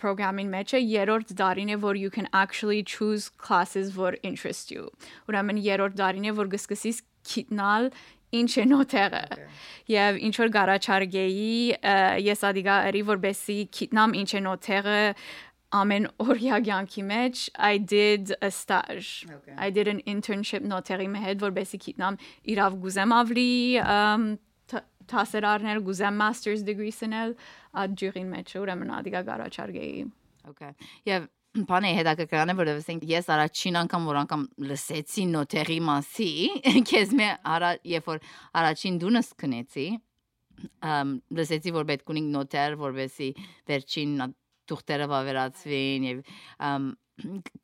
[SPEAKER 7] program-ին մեջ է երրորդ դարին է որ you can actually choose classes որ interest you։ Ուրեմն երրորդ դարին է որ գսկսես քիտնալ ինչ է նոթերը եւ ինչ որ գարաչարգեի ես ադիգա երի որբեսի քիտնամ ինչ է նոթերը ամեն օրյա կյանքի մեջ I did a stage okay. I did an internship նոթերի հետ որբեսի քիտնամ իրավ գուզեմ ավլի տասերարներ գուզեմ master's degree սնել այդ ջուրին մեջ ուրեմն ադիգա գարաչարգեի
[SPEAKER 6] Okay. Եվ բանը հետաքրքրան է որովհետեւ ես առաջին անգամ որ անգամ լսեցի նոթերի մասի քեզ մե արա երբ որ առաջին դունս քնեցի ըմ լսեցի որ պետք ունի նոթեր որովհետեւ վերջին թուղթերը վավերացվին եւ ըմ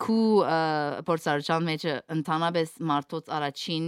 [SPEAKER 6] քու փորձարարության մեջ ընդհանրապես մարդոց առաջին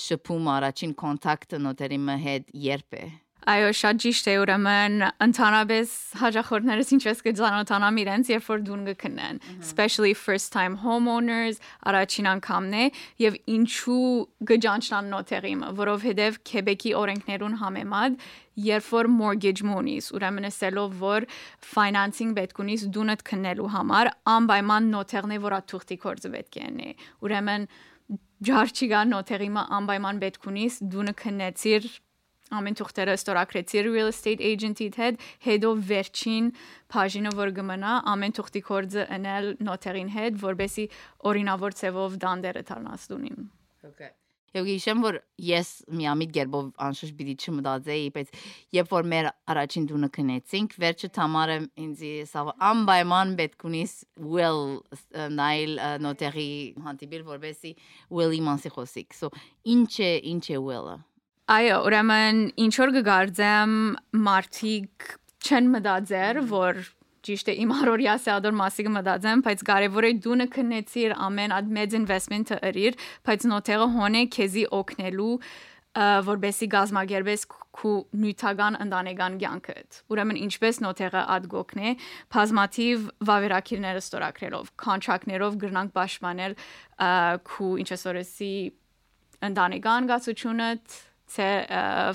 [SPEAKER 6] շփում առաջին կոնտակտը նոթերի հետ երբ է
[SPEAKER 7] Այո, շատ ճիշտ է, ուրեմն ընդհանրապես հաջախորդներս ինչպես կծանոթանամ իրենց, երբ որ դուն կքնեն, especially first time homeowners, առաջին անգամն է եւ ինչու գճանչնան նոթերիմը, որովհետեւ Քեբեկի օրենքներուն համեմատ երբ որ mortgage մոնիս, ուրեմն ասելով որ financing պետք ունիս դունդ քննելու համար, անպայման նոթերն է, որ աթուղթի կորձը պետք է ունի։ Ուրեմն ջարչիգա նոթերիմը անպայման պետք ունիս դունը քննեցիր ամեն թուղթերը ստորագրեցի real estate agent-իդ հետ, հետո վերջին բաժինը որ գմնա ամեն թուղթի կորձը ընել նոթերին հետ, որբեսի օրինավոր ծևով դանդերը դառնասդունին։
[SPEAKER 6] Okay։ Եվ գիշեմ որ ես միամիտ գերբով անշուշտ պիտի չմտածեի, բայց երբ որ մեր առաջին դունը քնեցինք, վերջը Թամարը ինձ ասավ անպայման պետք ունիս will նայլ նոտերի հանդիպել որբեսի will-ի մասի խոսիկ։ So ինչ է ինչ է will-ը
[SPEAKER 7] Այո, ուրեմն ինչ որ կգարձեմ մարտիկ չեն մտածեր, որ ճիշտ է իմ առօրյա սեադոր մասի կմտածեմ, բայց կարևոր է դու նկնեցիր ամեն այդ մեծ investment-ը ըրիր, բայց նոթերը հոնե քեզի օգնելու որբեսի գազմագերբես քու նյութական ընտանեկան կյանքդ։ Ուրեմն ինչպես նոթերը ադգոքն է, բազմաթիվ վավերակիրները ստորագրելով, կոնտրակտներով գրնանք պաշտպանել քու ինչպես օրեսի ընտանեկան գացությունդ, թե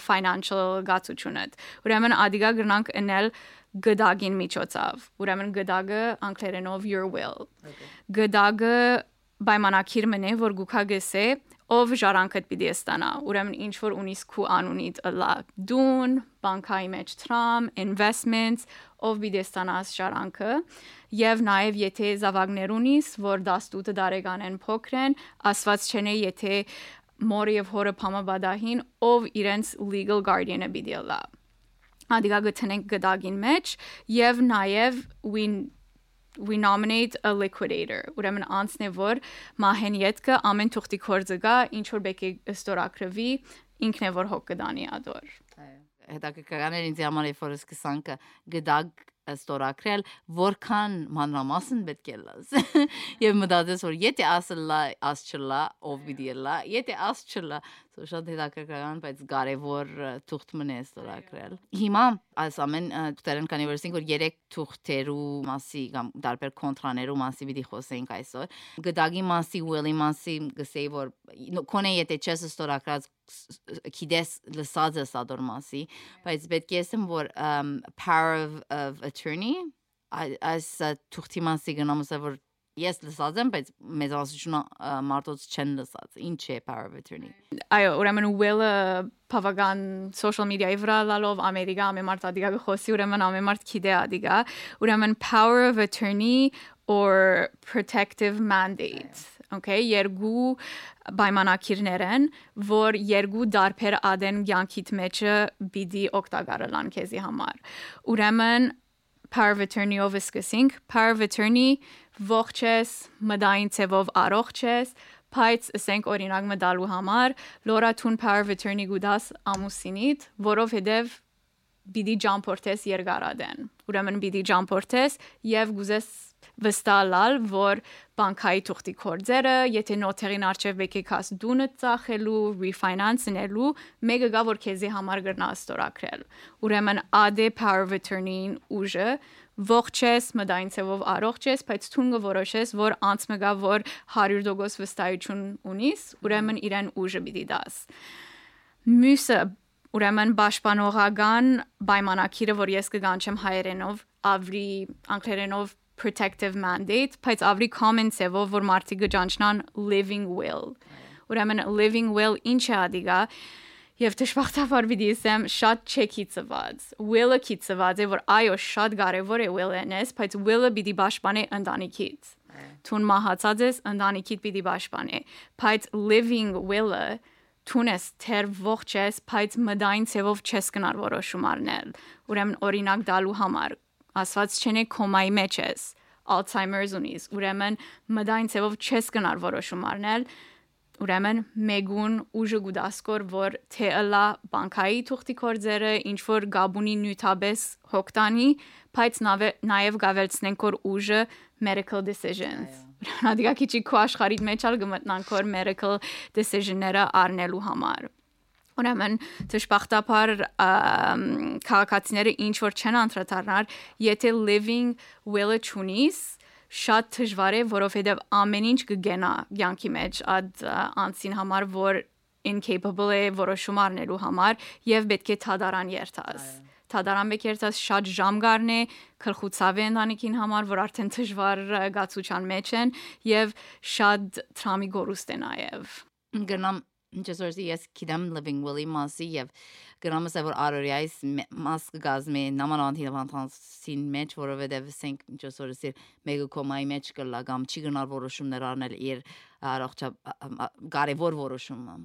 [SPEAKER 7] financial գացությունդ։ Ուրեմն ադիգա գրնանք ընել գդագին միջոցով։ Ուրեմն գդագը անգլերենով your will։ Գդագը պայմանակիր մնե, որ գուքա գսե ով ժառանգդ պիտի ստանա ուրեմն ինչ որ ունիս քու անունիդ լա դուն բանկայի մեջ տրամ investments ով պիտի ստանաս ժառանգը եւ նաեւ եթե զավակներ ունիս որ 18 տարեկան են փոքրեն ասված չեն եթե մորը եւ հորը փամաբադահին ով իրենց legal guardian-ը պիտի լա Ադիգա գտնենք գդագին մեջ եւ նաեւ we we nominate a liquidator ուրեմն անցն է որ մահեն յետքը ամեն թուղթի կորձը գա ինչ որ բեկի ստորակրվի ինքն է որ հոգ կդանի ադոր
[SPEAKER 6] հետաքրքրական էր ինձ համար երբ որ սկսանք գդակ ստորակրել որքան մանրամասն պետք է լաս եւ մտածես որ եթե ասլա աս չլա ով պիտի լա եթե աս չլա So շատ հետաքրքրական, բայց կարևոր թուղթ մնե ստորագրել։ Հիմա այս ամեն դերն կանի վերսինք որ երեք թուղթերու մասի կամ տարբեր կոնտրաներու մասի պիտի խոսենք այսօր։ Գդագի մասի, will-ի մասի գսեի որ կոնե եթե չես ստորագրած քիդես լսած ես ադոր մասի, բայց պետք է ասեմ որ power of, of attorney այս թուղթի մասի գնամս որ Ես լսած եմ, բայց մեծամասնությունը մարդոց չեն լսած։ Ինչ է power of attorney։
[SPEAKER 7] Այո, ուրեմն will-ը բավական social media-ի վրա լալով Ամերիկա ամեմարդ ադիգա գխոսի, ուրեմն ամեմարդ քիդե ադիգա։ Ուրեմն power of attorney or protective mandate okay երկու պայմանակիրներ են որ երկու դարբեր ադեն ցանկիտ մեջը բիդի օկտագարելան քեզի համար ուրեմն power of attorney ով սկսենք power of attorney ողջ ես, մդային ցևով առողջ ես, բայց ասենք օրինակ մդալու համար լորաթուն power of attorney գուդաս ամուսինիդ, որովհետև բիդի ջամփորտես երկարադեն։ Ուրեմն բիդի ջամփորտես եւ գուզես վստահալ, որ բանկայի թուղթի կորձերը, եթե նոթերին արժև եկեքաս դունը ծախելու, refinance-նելու, մեկը գա որ քեզի համար գրնա ստորակրել։ Ուրեմն AD power of attorney-ին ուժը ողջ ես, մդային ցևով առողջ ես, բայց ցունգը որոշես, որ անց մգա որ 100% վստահություն ունիս, ուրեմն իրեն ուժը պիտի դաս։ Մյուսը ուրեմն պաշտպանողական պայմանակիրը, որ ես կգանչեմ հայերենով, ավրի անգլերենով protective mandate, բայց ավրի common ցևով, որ մարդիկ գճանչնան living will։ Ուրեմն living will ինչ է ադիգա, Եվ դժբախտաբար ասեմ շատ չեքի ծված։ Will-ը քի ծված է, որ այո, շատ կարևոր է will-ենես, բայց will-ը պիտի պաշտպանի ընտանիքից։ Թուն մահացած ես, ընտանիքիդ պիտի պաշտպանի։ Բայց living will-ը թունես թեր ողջ ես, բայց մդային ցևով չես կնար որոշում առնել։ Ուրեմն օրինակ դալու համար ասված չենե կոմայի մեջ ես, Alzheimer's ունիս, ուրեմն մդային ցևով չես կնար որոշում առնել ուրեմն մեգուն ուժը գուդասկոր որ թե ըլա բանկայի թուղթի կորձերը ինչ որ գաբունի նյութաբես հոգտանի բայց նաև գավելցնենք որ ուժը medical decisions Ռադիկա քիչի քո աշխարհիդ մեջ ալ գմտնանք որ medical decision-ները առնելու համար Ուրեմն դժբախտաբար քաղաքացիները ինչ որ չեն անդրադառնար, եթե living will-ը ճունիս, շատ դժվար է, որովհետև ամեն ինչ կգենա յանքի մեջ այդ անցին համար, որ incapable է որոշում առնելու համար եւ պետք է թադարան երթաս։ Թադարան բեք երթաս շատ ժամ գարնե, քրխուցավ է ընտանիքին համար, որ արդեն դժվար գացության մեջ են եւ շատ տրամի գորուստ է նաեւ։
[SPEAKER 6] Գնամ Ինչպես որ ես գիտեմ living will-ի մասի եւ գրամս է որ արորիայից մաս գազմի նամանան հիվանդանցին մեջ որովհետեւ ասենք ինչպես որ ասիր մեգա կոմայի մեջ կլա կամ չի գնալ որոշումներ առնել իր առողջա կարևոր որոշումը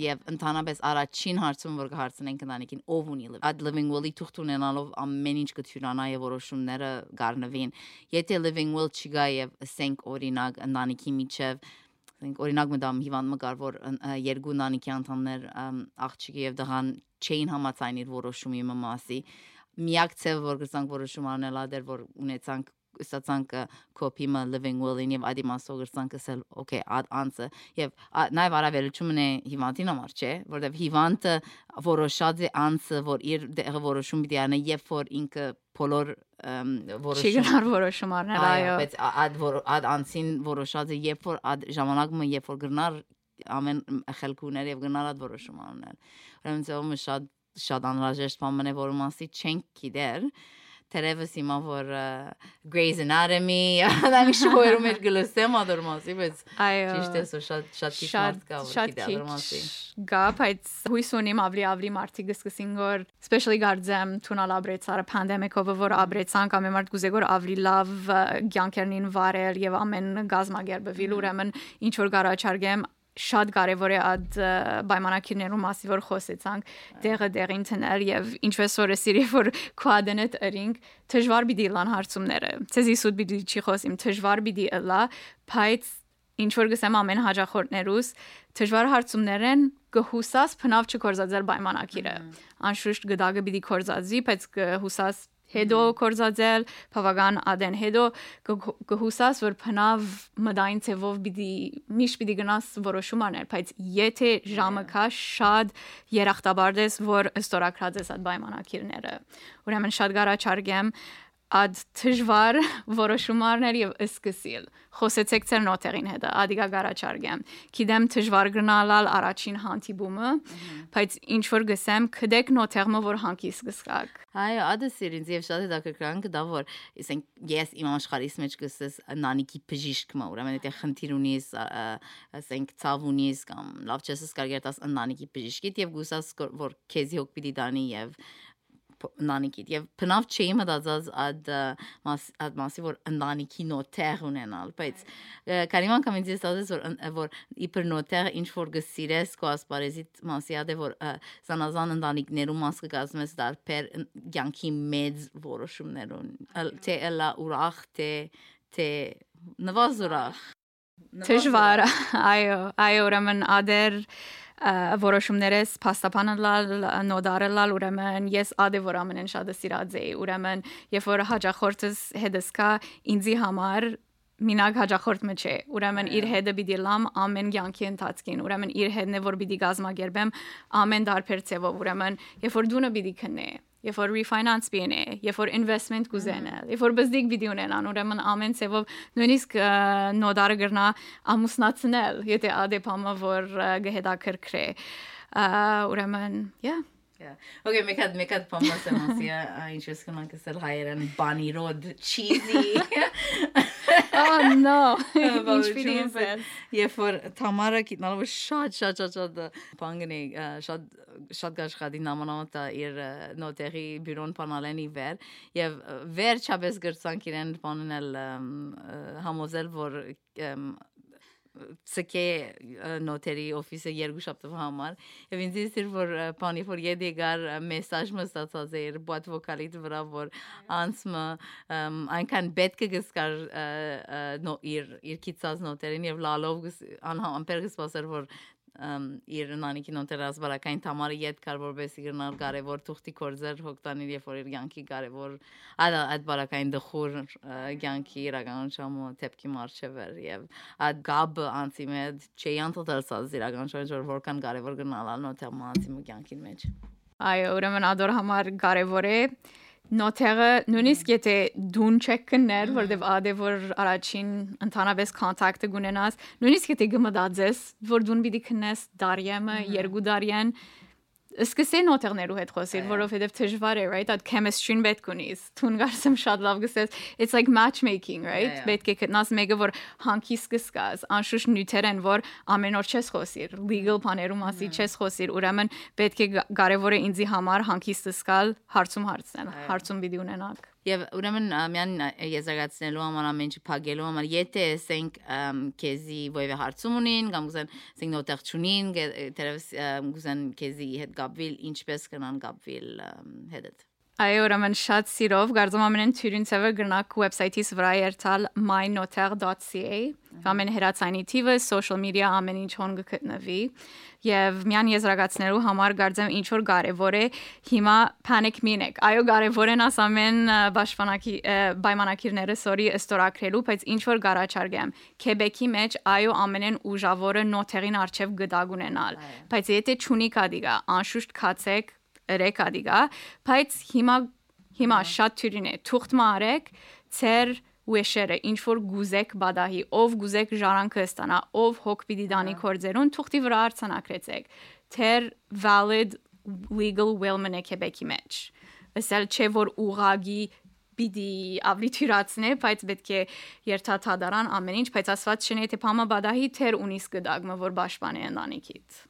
[SPEAKER 6] եւ ընդհանրապես առաջին հարցում որ կհարցնենք ընտանիքին ով ունի այդ living will-ի թուղթ ունենալով ամեն ինչ կթյուրանա եւ որոշումները գարնվին եթե living will չգա եւ ասենք օրինակ ընտանիքի միջև ասենք օրինակ մտամ հիվանդ մկար որ երկու նանիքի անդամներ աղջիկը եւ դղան չէին համաձայն իր որոշումի մասի միակ ցեվը որ գցանք որոշում անել ադեր որ ունեցանք ստացանքը կոպիմը living will-ին եւ այդ իմաստով գրցանքը սել okay ad answer եւ նաեւ արավելությունն է հիվանդին համար չէ որովհետեւ հիվանդը որոշած է անցը որ իր որոշում պիտի անի երբ որ ինքը բոլոր
[SPEAKER 7] որոշում չի գնար որոշում առնել այո
[SPEAKER 6] բայց ad ad անցին որոշած է երբ որ ad ժամանակը երբ որ գրնար ամեն խելքուներ եւ գնալ այդ որոշում առնել ուրեմն ծոմը շատ շատ անհրաժեշտ բան մնե որ մասի չենք գիտեր Terevս հիմա որ Grey's Anatomy դանի շոյերում էր գլսեմ ադոր մասի, բայց ճիշտ է, որ շատ շատ քիչ մարդ կա որ գիտի ադոր մասի։
[SPEAKER 7] քիչ գա, բայց հույս ունիմ ավելի ավելի մարդիկ կսկսին որ especially գարձեմ թունալ աբրեցարը pandemic-ով որ աբրեցան կամ մարդ գուզե որ ավելի լավ ցանկերնին վարել եւ ամեն գազմագերբվիլ ուրեմն ինչ որ գարաչարգեմ շատ կարևոր է այդ պայմանակիրներու մասի որ խոսեցանք դեղը դեղին տնել եւ ինչպես որ սիրի որ քուադենետ ըրինք դժվար բիդի լան հարցումները ցեզի սուտ բիդի չի խոսիմ դժվար բիդի ըլա բայց ինչ որ գսեմ ամեն հաջախորդներուս դժվար հարցումներն գհուսաս փնավ չկորզածել պայմանակիրը անշուշտ գդագը բիդի կորզածի բայց գհուսաս հետո կորզածել բավական ադեն հետո կհուսաս որ փնավ մդային ցևով բիդի միշտ բիդի գնաս որոշում անել բայց եթե ժամը կա շատ երախտաբարդես որ ստորակրած ես այդ պայմանակիրները ուրեմն շատ գարաչարգեմ ад դժվար որոշումարներ եւ սկսիլ խոսեցեք ցեր նոտերին հետ ադիգա գարաչարգեմ գիտեմ դժվար գնալալ առաջին հանդիպումը բայց ինչ որ գսեմ կդեք նոտերմը որ հանկիս գսկակ
[SPEAKER 6] Այո, ադը սիրինց եւ շատ հետաքրքրան կդա որ ասենք ես իմ աշխարհիս մեջ կսես նանիկի բժիշկը ուրեմն եթե խնդիր ունիս ասենք ցավ ունիս կամ լավ չես սկարգերտաս նանիկի բժիշկիդ եւ գուսաս որ քեզի հոգ պիտի դանի եւ ընտանիքիդ եւ բնավ չի մտածած այդ մաս այդ մասի որ ընտանիքի նոթեր ունենալ բայց կարիման կամ ինձ ասած որ որ իբր նոթեր ինչ որ գսիրես կո ասպարեզիտ մասի ադե որ զանազան ընտանիքներու մաս կգազմես դարբեր ցանկի մեծ որոշումներուն թե լա ուրախ թե թե նվազ ուրախ
[SPEAKER 7] Դժվար այո այո ուրեմն ադեր որոշումներս փաստաբանելալ նոդարելալ ուրեմն ես ադե որ ամենեն շատը սիրած էի ուրեմն երբ որ հաջախորդս հետս կա ինձի համար մինակ հաջախորդ մը չէ ուրեմն իր հետը պիտի լամ ամեն կյանքի ընթացքին ուրեմն իր հետն է որ պիտի գազմագերբեմ ամեն դարբեր ցևով ուրեմն երբ որ դունը պիտի քննե երբ որ refinance բինե, երբ որ investment կուզենը, երբ որ բզդիկ վիդեո ունենան, ուրեմն ամեն ցևով նույնիսկ նոդարը գրնա ամուսնացնել, եթե ադեպամը որ գհետակրքրե։ Ուրեմն, yeah
[SPEAKER 6] Okay, մեկ հատ մեկ հատ փոմոս եմ ասիա, ինչպես կնանք ասել հայերեն բանիրոդ cheesy։
[SPEAKER 7] Oh no։ Ինչ պիտի ասել։
[SPEAKER 6] Երբ որ Թամարը գիտնալով շատ շատ շատ շատ բանգնի շատ շատ գաշխատի նամանամտա իր նոտերի բյուրոն բանալենի վեր եւ վերջապես գրցանք իրեն բանել համոզել որ ցկե նոտերի օֆիսը երկու շաբթով համար եւ ինձ իսիր որ բանի որ եդի գար մեսաժ մստացած էր բոտ վոկալիտ վրա որ անցմը այնքան պետք է գսկար իր իր քիծած նոտերին եւ լալով անհամբեր գսպասեր որ իր նանիքի նոտերած բարակային թամարը իդ կար որբեսի գրնալ կարևոր թուղթի կորձեր հոգտանիր երբ որ իր ցանկի կարևոր այդ այդ բարակային դխուր ցանկի իրականությամբ տեպքի մարշևեր եւ այդ գաբը անցի մեծ չեյան տոտալսած իրականությամբ որ որքան կարևոր գնալ նոտերը անցի մը ցանկին մեջ
[SPEAKER 7] այո ուրեմն ադոր համար կարևոր է նոթերը նույնիսկ եթե դուն չեք կներ, որտեվ ադե որ առաջին ընդհանրապես կոնտակտը գունենաս, նույնիսկ եթե գմդածես, որ դուն պիտի քնես դարյեմը, երկու դարյան, սկսեն օտերներու հետ խոսել, որովհետև դժվար է, right? Այդ chemistry-ն պետք ունիս։ Թուն գարսեմ շատ լավ գսես, it's like matchmaking, right? Պետք է գտնաս մեկը, որ հանքի սկսկաս, անշուշտ նյութեր են, որ ամեն օր չես խոսիր, legal բաներու մասի չես խոսիր, ուրեմն պետք է կարևոր է ինձի համար հանքի սկսկալ հարցում հարցնել, հարցում պիտի ունենաք
[SPEAKER 6] Եվ ուրեմն միան եզրակացնելու համար ամեն ինչ փակելու համար եթե ասենք քեզի ոյվե հարցում ունին կամ գուզեն ասենք նոտեղ ճունին դերևս գուզեն քեզի հետ գաբվիլ ինչպես կնան գաբվիլ հետդ
[SPEAKER 7] Այո, ուրեմն շատ սիրով գարձում ամենեն թյուրին ցավը գրնակ վեբսայթից վրա երթալ mynoter.ca ամեն հերացանի թիվը, social media ամեն ինչ հոն գտնվի եւ միան եզրակացնելու համար գարձեմ ինչ որ կարեւոր է հիմա panic մինեք այո կարեւոր են աս ամեն պաշտպանակի պայմանակիրները սորի ստորակրելու բայց ինչ որ գարաչարգեմ քեբեկի մեջ այո ամենեն ուժավորը նոթերին արչեվ գդագ ունենալ բայց եթե ճունի կադիգա անշուշտ քացեք երեք ադիգա բայց հիմա հիմա շատ թյուրին է թուղթ մարեք ծեր ուեշերը ինչ որ գուզեք բադահի ով գուզեք ժարանքը ստանա ով հոգ պիտի դանի կորձերուն թուղթի վրա արցանակրեցեք թեր valid legal will մնե Quebec-ի մեջ ասել չէ որ ուղագի պիտի ավելի թյուրացնե, բայց պետք է երթաթադարան ամեն ինչ, բայց ասված չնե թե փամա բադահի թեր ունիս գդագմը, որ պաշտպանի ընտանիքից։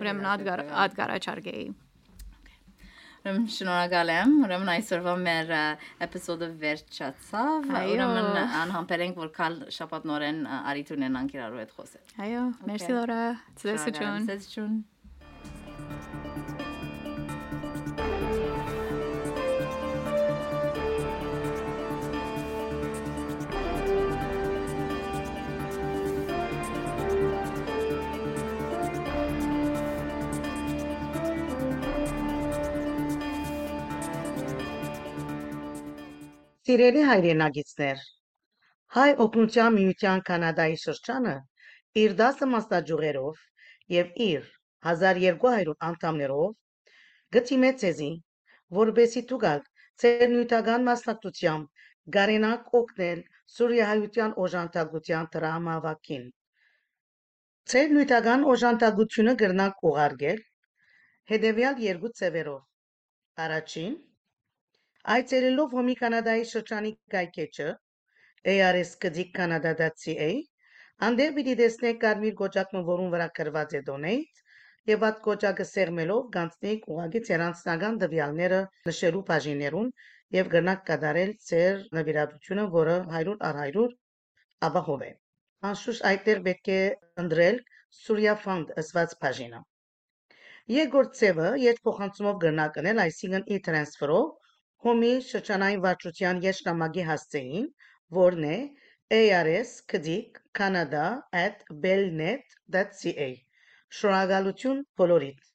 [SPEAKER 7] Ուրեմն ադգար ադգարաչարգեի։
[SPEAKER 6] Ուրեմն շնորհակալ եմ։ Ուրեմն այսօրվա մեր էպիզոդը վերջացավ։ Ուրեմն անհամբերենք որ կալ շաբաթ նորեն արիտ ունենանք իրարու հետ խոսել։
[SPEAKER 7] Այո, մերսի Լորա։ Ցտեսություն։
[SPEAKER 6] Ցտեսություն։
[SPEAKER 1] Սիրելի հայրենագիտներ, Հայ օգնության միության Կանադայի շրջանը իր 10 մասնաճյուղերով եւ իր 1200 անդամներով գտիմե ցեզի, որբեսի դուգալ ծեր նյութական մասնակցությամբ գարենակ օգնել Սուրիայության օժանդակության դրամավակին։ Ծեր նյութական օժանդակությունը կրնակ ուղարկել հետևյալ երկու ծևերով։ Առաջին Այցելելով Հոմի Կանադայի շրջանի կայքեջը ars.canada.ca անդեր պիտի տեսնեք կարմիր գոճակը, որուն վրա գրված է donate եւ այդ գոճակը սեղմելով գանցնեք ուղագի ցերանցնական դվյալները նշելու բաժիներուն եւ գնաք կատարել ծեր նվիրատությունը, որը 100 առ 100 ապահով է։ Անշուշտ այդտեղ պետք է ընտրել Surya Fund ըսված բաժինը։ Երկրորդ ծևը երբ փոխանցումով գնակնել, այսինքն e-transfer-ով Հոմի շրջանային վարչության եշնամակի հասցեին, որն է ars.canada@bellnet.ca։ Շնորհակալություն բոլորիդ։